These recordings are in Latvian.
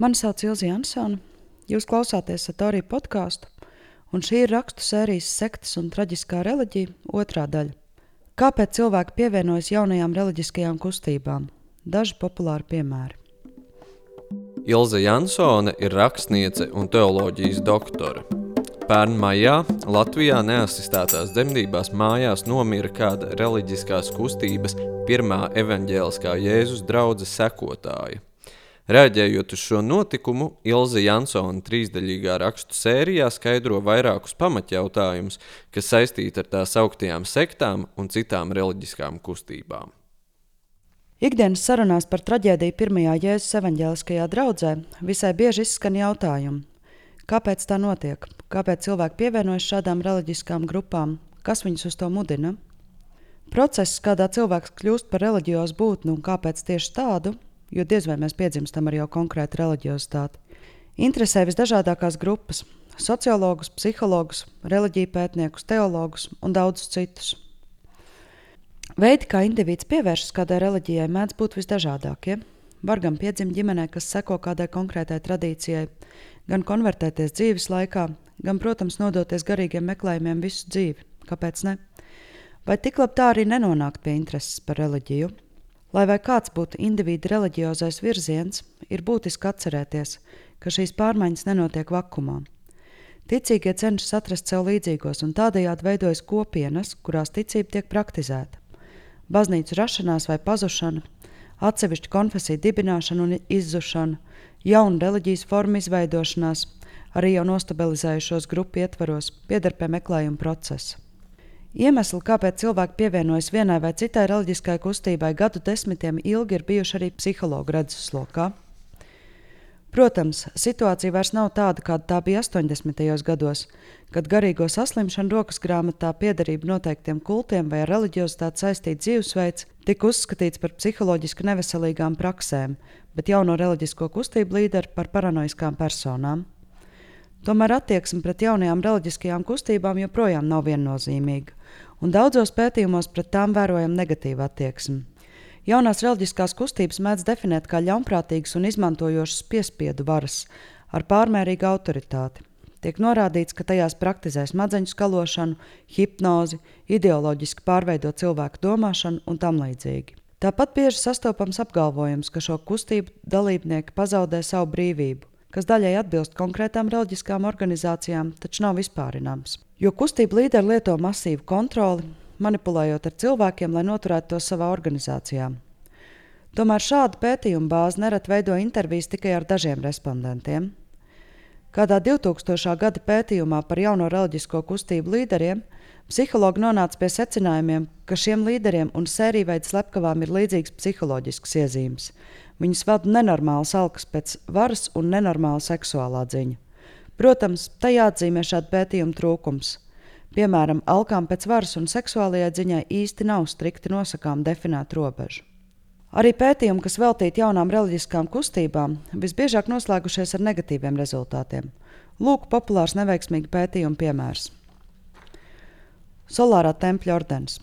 Mani sauc Ilzi Jansone. Jūs klausāties Satorija podkāstu, un šī ir rakstu sērijas sektas un traģiskā reliģija otrā daļa. Kāpēc cilvēki pievienojas jaunajām reliģiskajām kustībām? Daži populāri piemēri. Ilze Jansone ir rakstniece un teoloģijas doktore. Pērn maijā Latvijā neasistētās dzemdībās mājās nomira kāda reliģiskās kustības pirmā evaņģēliskā Jēzus draudzes sekotāja. Rēģējot uz šo notikumu, Ilze Jansona trīsdaļīgā rakstu sērijā skaidro vairākus pamatjautājumus, kas saistīti ar tās augtajām sektām un citām reliģiskām kustībām. Ikdienas sarunās par traģēdiju pirmajā Jēzus evaņģēliskajā draudzē visai bieži izskan jautājumi, kāpēc tā notiek, kāpēc cilvēki pievienojas šādām reliģiskām grupām, kas viņus uz to mudina. Process, kādā cilvēks kļūst par reliģiozu būtni un kāpēc tieši tādu, jo diez vai mēs piedzimstam ar jau konkrētu reliģiozitāti. Interesē visdažādākās grupas - sociologus, psihologus, reliģiju pētniekus, teologus un daudzus citus. Veidi, kā indivīds pievēršas kādai reliģijai, mēdz būt visdažādākie. Var gan piedzimt ģimenē, kas seko kādai konkrētai tradīcijai, gan konvertēties dzīves laikā, gan, protams, nodoties garīgiem meklējumiem visu dzīvi. Kāpēc ne? Vai tik labi tā arī nenonākt pie intereses par reliģiju? Lai vai kāds būtu individu reliģiozais virziens, ir būtiski atcerēties, ka šīs pārmaiņas nenotiek vakumā. Ticīgie cenšas atrast sev līdzīgos, un tādējādi veidojas kopienas, kurās ticība tiek praktizēta. Baznīcu rašanās vai pazušana, atsevišķu konfesiju dibināšana un izzušana, jaunu reliģijas formu izveidošanās, arī jau nostabilizējušos grupu ietvaros, pieder pie meklējuma procesa. Iemesli, kāpēc cilvēki pievienojas vienai vai citai reliģiskai kustībai, gadu desmitiem ilgi ir bijuši arī psihologu redzeslokā. Protams, situācija vairs nav tāda, kāda tā bija 80. gados, kad garīgo saslimšanu rokas grāmatā piederība noteiktiem kultiem vai reliģiozitāti saistīts dzīvesveids tika uzskatīts par psiholoģiski neveselīgām praksēm, bet jauno reliģisko kustību līderi par paranoiskām personām. Tomēr attieksme pret jaunajām reliģiskajām kustībām joprojām nav viennozīmīga, un daudzos pētījumos pret tām vērojama negatīva attieksme. Jaunās reliģiskās kustības mēdz definēt kā ļaunprātīgas un izmantojošas piespiedu varas ar pārmērīgu autoritāti. Tiek norādīts, ka tajās praktizē smadzeņu skalošanu, hipnozi, ideoloģiski pārveido cilvēku domāšanu un tam līdzīgi. Tāpat bieži sastopams apgalvojums, ka šo kustību dalībnieki pazaudē savu brīvību, kas daļai atbilst konkrētām reliģiskām organizācijām, taču nav vispārināms. Jo kustība līderi lieto masīvu kontroli, manipulējot ar cilvēkiem, lai noturētu to savā organizācijā. Tomēr šāda pētījuma bāze nereti veido intervijas tikai ar dažiem respondentiem. Kādā 2000. gada pētījumā par jauno reliģisko kustību līderiem psihologi nonāca pie secinājumiem, ka šiem līderiem un sēriju veidu slepkavām ir līdzīgas psiholoģiskas iezīmes, Viņus vada nenormāls alkas pēc varas un nenormāla seksuālā dziņa. Protams, tajā atzīmē šāda pētījuma trūkums. Piemēram, alkām pēc varas un seksuālajai ziņai īsti nav strikti nosakām definēta robeža. Arī pētījumi, kas veltīti jaunām reliģiskām kustībām, visbiežāk noslēgušies ar negatīviem rezultātiem. Lūk, populārs neveiksmīgu pētījumu piemērs. Solārā tempļa ordenis.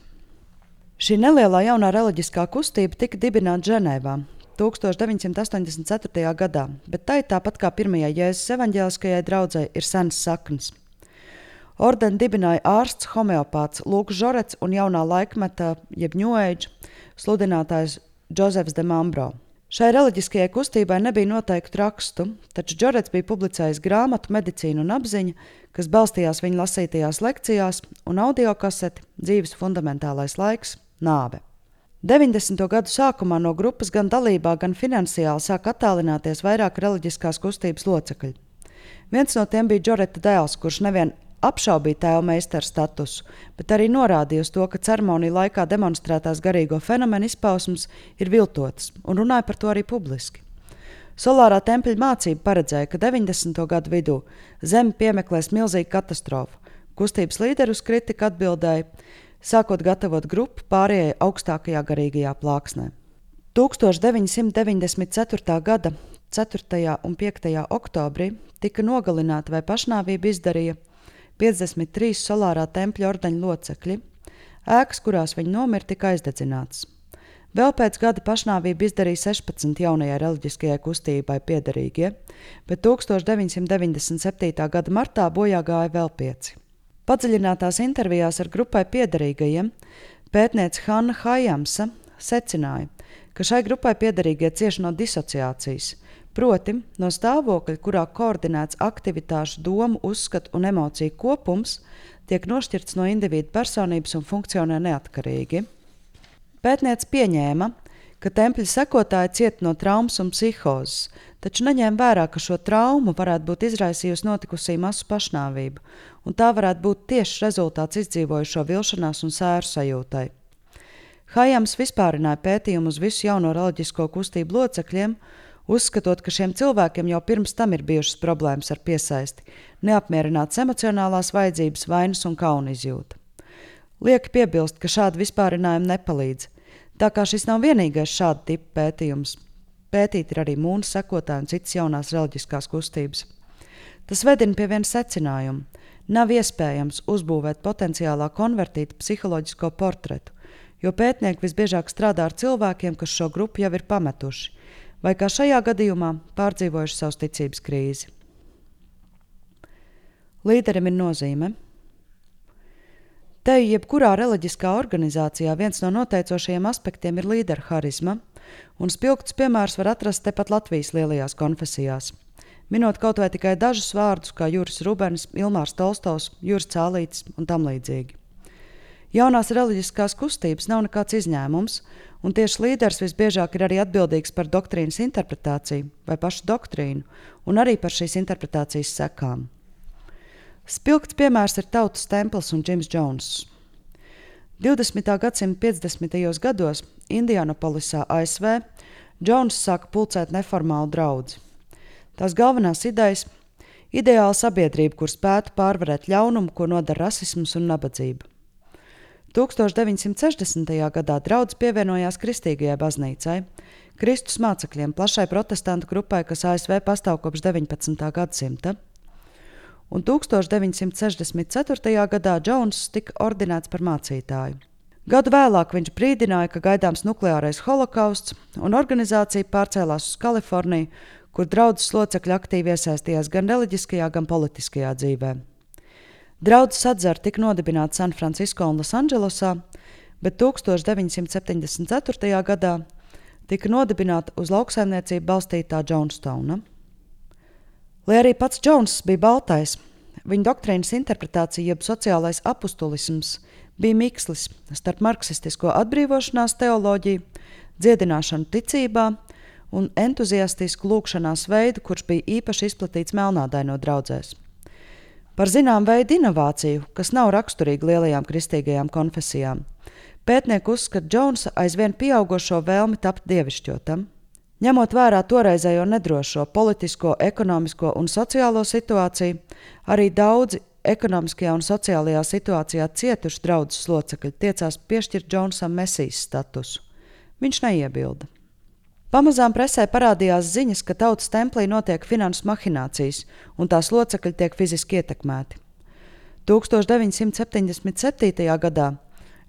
Šī nelielā jaunā reliģiskā kustība tika dibināta Ženēvā, 1984. gadā, bet tai tāpat kā pirmajai Jēzus evaņģēliskajai draudzē ir senas saknes. Ordeni dibināja ārsts homeopāts Lūks Žorets un jaunā laikmeta, jeb ņūēģa sludinātājs Džozefs de Mambro. Šai reliģiskajai kustībai nebija noteiktu rakstu, taču Džorets bija publicējis grāmatu Medicīna un apziņa, kas balstījās viņa lasītajās lekcijās, un audio kaseti Dzīves fundamentālais laiks - nāve. 90. gadu sākumā no grupas gan dalībā, gan finansiāli sāk attālināties vairāk reliģiskās kustības locekļi. Viens no tiem bija Džoreta dēls, kurš nevien apšaubīja tēva meistara statusu, bet arī norādīja uz to, ka ceremoniju laikā demonstrētās garīgo fenomenu izpausmes ir viltotas, un runāja par to arī publiski. Solārā tempļa mācība paredzēja, ka 90. gadu vidū Zeme piemeklēs milzīgu katastrofu. Kustības līderi uz kritiku atbildēja, sākot gatavot grupu pārējai augstākajā garīgajā plāksnē. 1994. gada 4. un 5. oktobrī tika nogalināti vai pašnāvību izdarīja 53 solārā tempļa ordeņa locekļi. Ēkas, kurās viņi nomira, tika aizdedzinātas. Vēl pēc gada pašnāvību izdarīja 16 jaunajai reliģiskajai kustībai piederīgie, bet 1997. gada martā bojā gāja vēl pieci. Padziļinātās intervijās ar grupai piederīgajiem pētniece Hanna Hajamsa secināja, ka šai grupai piederīgie cieši no disociācijas, proti no stāvokļa, kurā koordinēts aktivitāšu, domu, uzskatu un emociju kopums tiek nošķirts no individu personības un funkcionē neatkarīgi. Pētniece pieņēma, ka tempļa sekotāji cieta no traumas un psihozes, taču neņēma vērā, ka šo traumu varētu būt izraisījusi notikusī masu pašnāvība, un tā varētu būt tieši rezultāts izdzīvojušo vilšanās un sēru sajūtai. Hajams vispārināja pētījumu uz visu jauno reliģisko kustību locekļiem, uzskatot, ka šiem cilvēkiem jau pirms tam ir bijušas problēmas ar piesaisti, neapmierinātas emocionālās vajadzības, vainas un kauna izjūta. Lieki piebilst, ka šādi vispārinājumi nepalīdz, Tā kā šis nav vienīgais šāda tipa pētījums, pētīt ir arī mūnu sekotāji un citas jaunās reliģiskās kustības. Tas vedina pie viena secinājuma. Nav iespējams uzbūvēt potenciālā konvertīta psiholoģisko portretu, jo pētnieki visbiežāk strādā ar cilvēkiem, kas šo grupu jau ir pametuši, vai kā šajā gadījumā pārdzīvojuši savas ticības krīzi. Līderim ir nozīme, Te jebkurā reliģiskā organizācijā viens no noteicošajiem aspektiem ir līderu harizma, un spilgts piemērs var atrast tepat Latvijas lielajās konfesijās. Minot kaut vai tikai dažus vārdus, kā Juris Rubens, Ilmārs Tolstovs, Juris Cālītis un tam līdzīgi. Jaunās reliģiskās kustības nav nekāds izņēmums, un tieši līderis visbiežāk ir arī atbildīgs par doktrīnas interpretāciju vai pašu doktrīnu, un arī par šīs interpretācijas sekām. Spilgts piemērs ir Tautas templis un Džims Jones. 20. gadsimta 50. gados Indianapolisā, ASV, Jones sāka pulcēt neformālu draugu. Tās galvenās idejas - ideāla sabiedrība, kur spētu pārvarēt ļaunumu, ko nodara rasisms un nabadzība. 1960. gadā draugs pievienojās Kristīgajai baznīcai, Kristus mācekļiem, plašai protestantu grupai, kas ASV pastāv kopš 19. gadsimta un 1964. gadā Džons tika ordinēts par mācītāju. Gadu vēlāk viņš brīdināja, ka gaidāms nukleārais holokausts, un organizācija pārcēlās uz Kaliforniju, kur draudzes locekļi aktīvi iesaistījās gan reliģiskajā, gan politiskajā dzīvē. Draudzes atzara tika nodibināta San Francisco un Losandželosā, bet 1974. gadā tika nodibināta uz lauksaimniecību balstītā Johnstona. Lai arī pats Džons bija baltais, viņa doktrīnas interpretācija, jeb sociālais apustulisms, bija mikslis starp marksistisko atbrīvošanās teoloģiju, dziedināšanu ticībā un entuziastisku lūkšanās veidu, kurš bija īpaši izplatīts melnādaino draudzēs. Par zinām veidu inovāciju, kas nav raksturīga lielajām kristīgajām konfesijām, pētnieki uzskata Džonsa aizvien pieaugušo vēlmi tapt dievišķotam. Ņemot vērā toreizējo nedrošo politisko, ekonomisko un sociālo situāciju, arī daudzi ekonomiskajā un sociālajā situācijā cietuši draugus locekļi tiecās piešķirt Džonsam mesijas statusu. Viņš neiebilda. Pamazām presē parādījās ziņas, ka tautas templī notiek finanses mahinācijas, un tās locekļi tiek fiziski ietekmēti. 1977. gadā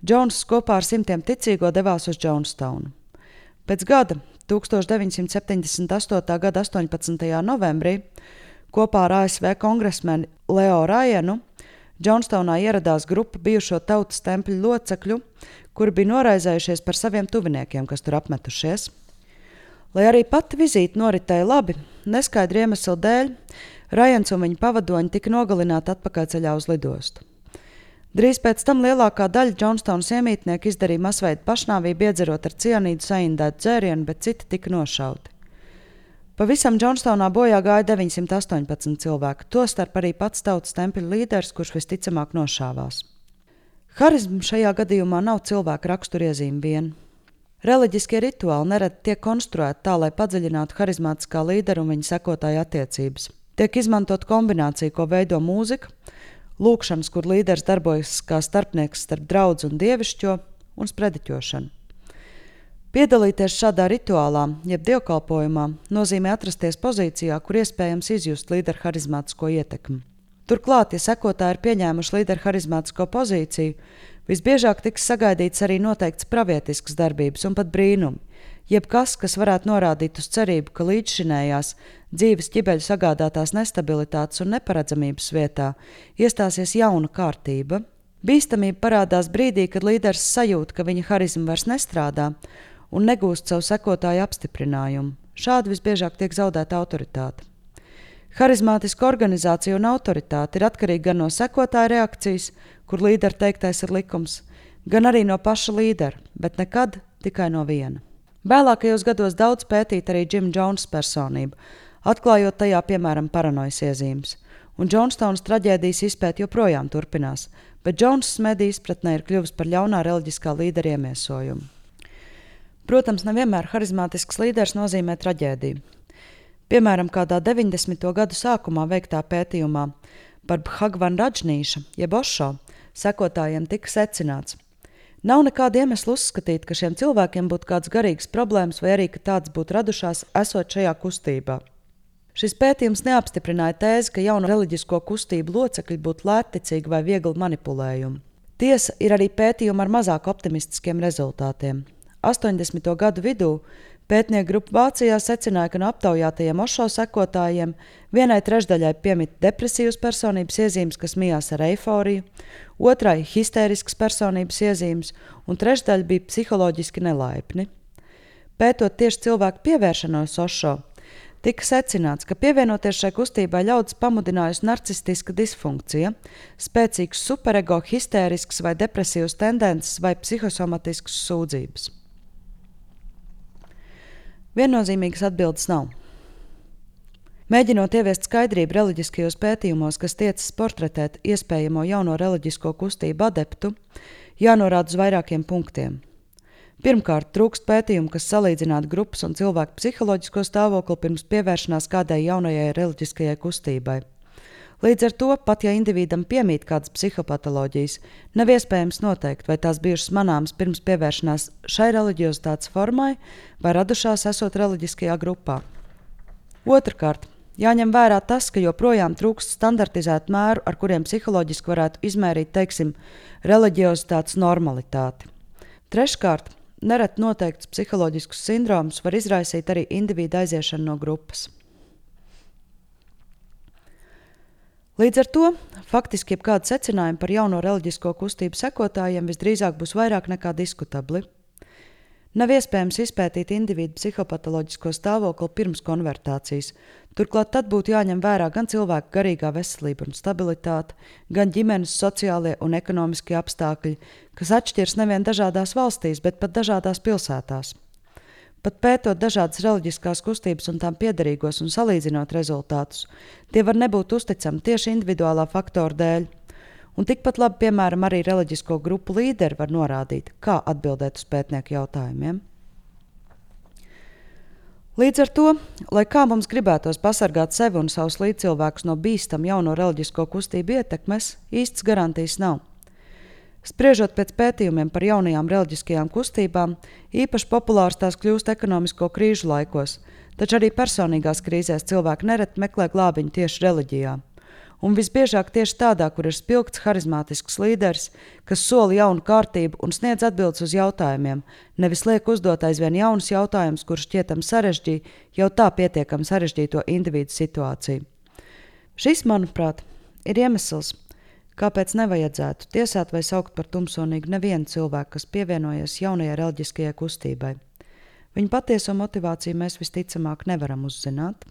Džons kopā ar simtiem ticīgo devās uz Jonestownu. Pēc gada 1978. gada 18. novembrī kopā ar ASV kongresmeni Leo Rajanu Džonstonā ieradās grupa bijušo tautas tempļu locekļu, kuri bija noraizējušies par saviem tuviniekiem, kas tur apmetušies. Lai arī pati vizīte noritēja labi, neskaidru iemeslu dēļ Rajans un viņa pavadoņi tika nogalināti atpakaļceļā uz lidostu. Drīz pēc tam lielākā daļa Džonstonas iemītnieku izdarīja masveidu pašnāvību, iedzerot ar cianīdu saindētu dzērienu, bet citi tika nošauti. Pavisam Džonstonā bojā gāja 918 cilvēki, tostarp arī pats tautas tempļa līderis, kurš visticamāk nošāvās. Harizma šajā gadījumā nav cilvēka raksturiezīme vien. Reliģiskie rituāli nereti tiek konstruēti tā, lai padziļinātu harizmātiskā līdera un viņa sekotāja attiecības. Tiek izmantot kombinācija, ko veido mūzika, lūkšanas, kur līderis darbojas kā starpnieks starp draugu un dievišķo un sprediķošanu. Piedalīties šādā rituālā, jeb dievkalpojumā, nozīmē atrasties pozīcijā, kur iespējams izjust līderu harizmātisko ietekmi. Turklāt, ja sekotāji ir pieņēmuši līderu harizmātisko pozīciju, Visbiežāk tiks sagaidīts arī noteikts pravietisks darbības un pat brīnumi, jebkas, kas varētu norādīt uz cerību, ka līdzšinējās dzīves ķibeļu sagādātās nestabilitātes un neparedzamības vietā iestāsies jauna kārtība. Bīstamība parādās brīdī, kad līderis sajūt, ka viņa harizma vairs nestrādā un negūst savu sekotāju apstiprinājumu. Šādi visbiežāk tiek zaudēta autoritāte. Harizmātiska organizācija un autoritāte ir atkarīga gan no sekotāja reakcijas, kur līdera teiktais ir likums, gan arī no paša līdera, bet nekad tikai no viena. Vēlākajos gados daudz pētīt arī Džima Jonesa personību, atklājot tajā piemēram paranojas iezīmes, un Johnstonas traģēdijas izpēta joprojām turpinās, bet Džonsas mediju izpratnē ir kļuvis par ļaunā reliģiskā līdera iemiesojumu. Protams, nevienmēr harizmātisks līderis nozīmē traģēdiju. Piemēram, kādā 90. gadu sākumā veiktā pētījumā par Bhagvan Rajnīša, jeb Ošo, sekotājiem tika secināts, Nav nekāda iemesla uzskatīt, ka šiem cilvēkiem būtu kādas garīgas problēmas, vai arī ka tādas būtu radušās esot šajā kustībā. Šis pētījums neapstiprināja tēzi, ka jaunu reliģisko kustību locekļi būtu lētticīgi vai viegli manipulējumi. Tiesa ir arī pētījumi ar mazāk optimistiskiem rezultātiem. 80. gadu vidū pētnieku grupa Vācijā secināja, ka no aptaujātajiem ošo sekotājiem vienai trešdaļai piemīt depresīvas personības iezīmes, kas mijās ar eiforiju, otrai histēriskas personības iezīmes, un trešdaļa bija psiholoģiski nelaipni. Pētot tieši cilvēku pievēršanos ošo, tika secināts, ka pievienoties šai kustībai ļaudis pamudinājusi narcistiska disfunkcija, spēcīgs superego, histērisks vai depresīvs tendences vai psihosomatisks sūdzības. Viennozīmīgas atbildes nav. Mēģinot ieviest skaidrību reliģiskajos pētījumos, kas tiecas portretēt iespējamo jauno reliģisko kustību adeptu, jānorāda uz vairākiem punktiem. Pirmkārt, trūkst pētījumu, kas salīdzinātu grupas un cilvēku psiholoģisko stāvokli pirms pievēršanās kādai jaunajai reliģiskajai kustībai. Līdz ar to, pat ja individam piemīt kādas psihopatoloģijas, nav iespējams noteikt, vai tās bijušas manāmas pirms pievēršanās šai reliģiozitātes formai vai radušās esot reliģiskajā grupā. Otrakārt, jāņem vērā tas, ka joprojām trūkst standartizētu mēru, ar kuriem psiholoģiski varētu izmērīt, teiksim, reliģiozitātes normalitāti. Treškārt, nereti noteikts psiholoģiskus sindromus var izraisīt arī individu aiziešana no grupas. Līdz ar to faktiski jebkāda secinājuma par jauno reliģisko kustību sekotājiem visdrīzāk būs vairāk nekā diskutabli. Nav iespējams izpētīt individu psihopatoloģisko stāvokli pirms konvertācijas. Turklāt tad būtu jāņem vērā gan cilvēka garīgā veselība un stabilitāte, gan ģimenes sociālie un ekonomiskie apstākļi, kas atšķiras nevien dažādās valstīs, bet pat dažādās pilsētās. Pat pētot dažādas reliģiskās kustības un tām piederīgos un salīdzinot rezultātus, tie var nebūt uzticami tieši individuālā faktora dēļ. Un tikpat labi, piemēram, arī reliģisko grupu līderi var norādīt, kā atbildēt uz pētnieku jautājumiem. Līdz ar to, lai kā mums gribētos pasargāt sevi un savus līdzcilvēkus no bīstam jauno reliģisko kustību ietekmes, īsts garantijas nav. Spriežot pēc pētījumiem par jaunajām reliģiskajām kustībām, īpaši populārs tās kļūst ekonomisko krīžu laikos, taču arī personīgās krīzēs cilvēki nereti meklē glābiņu tieši reliģijā. Un visbiežāk tieši tādā, kur ir spilgts, harizmātisks līderis, kas sola jaunu kārtību un sniedz atbildes uz jautājumiem, nevis liek uzdot aizvien jaunus jautājumus, kurus šķietam sarežģīja jau tā pietiekami sarežģīto individu situāciju. Šis, manuprāt, ir iemesls, Kāpēc nevajadzētu tiesāt vai saukt par tumsonīgu nevienu cilvēku, kas pievienojas jaunajai reliģiskajai kustībai? Viņa patieso motivāciju mēs visticamāk nevaram uzzināt.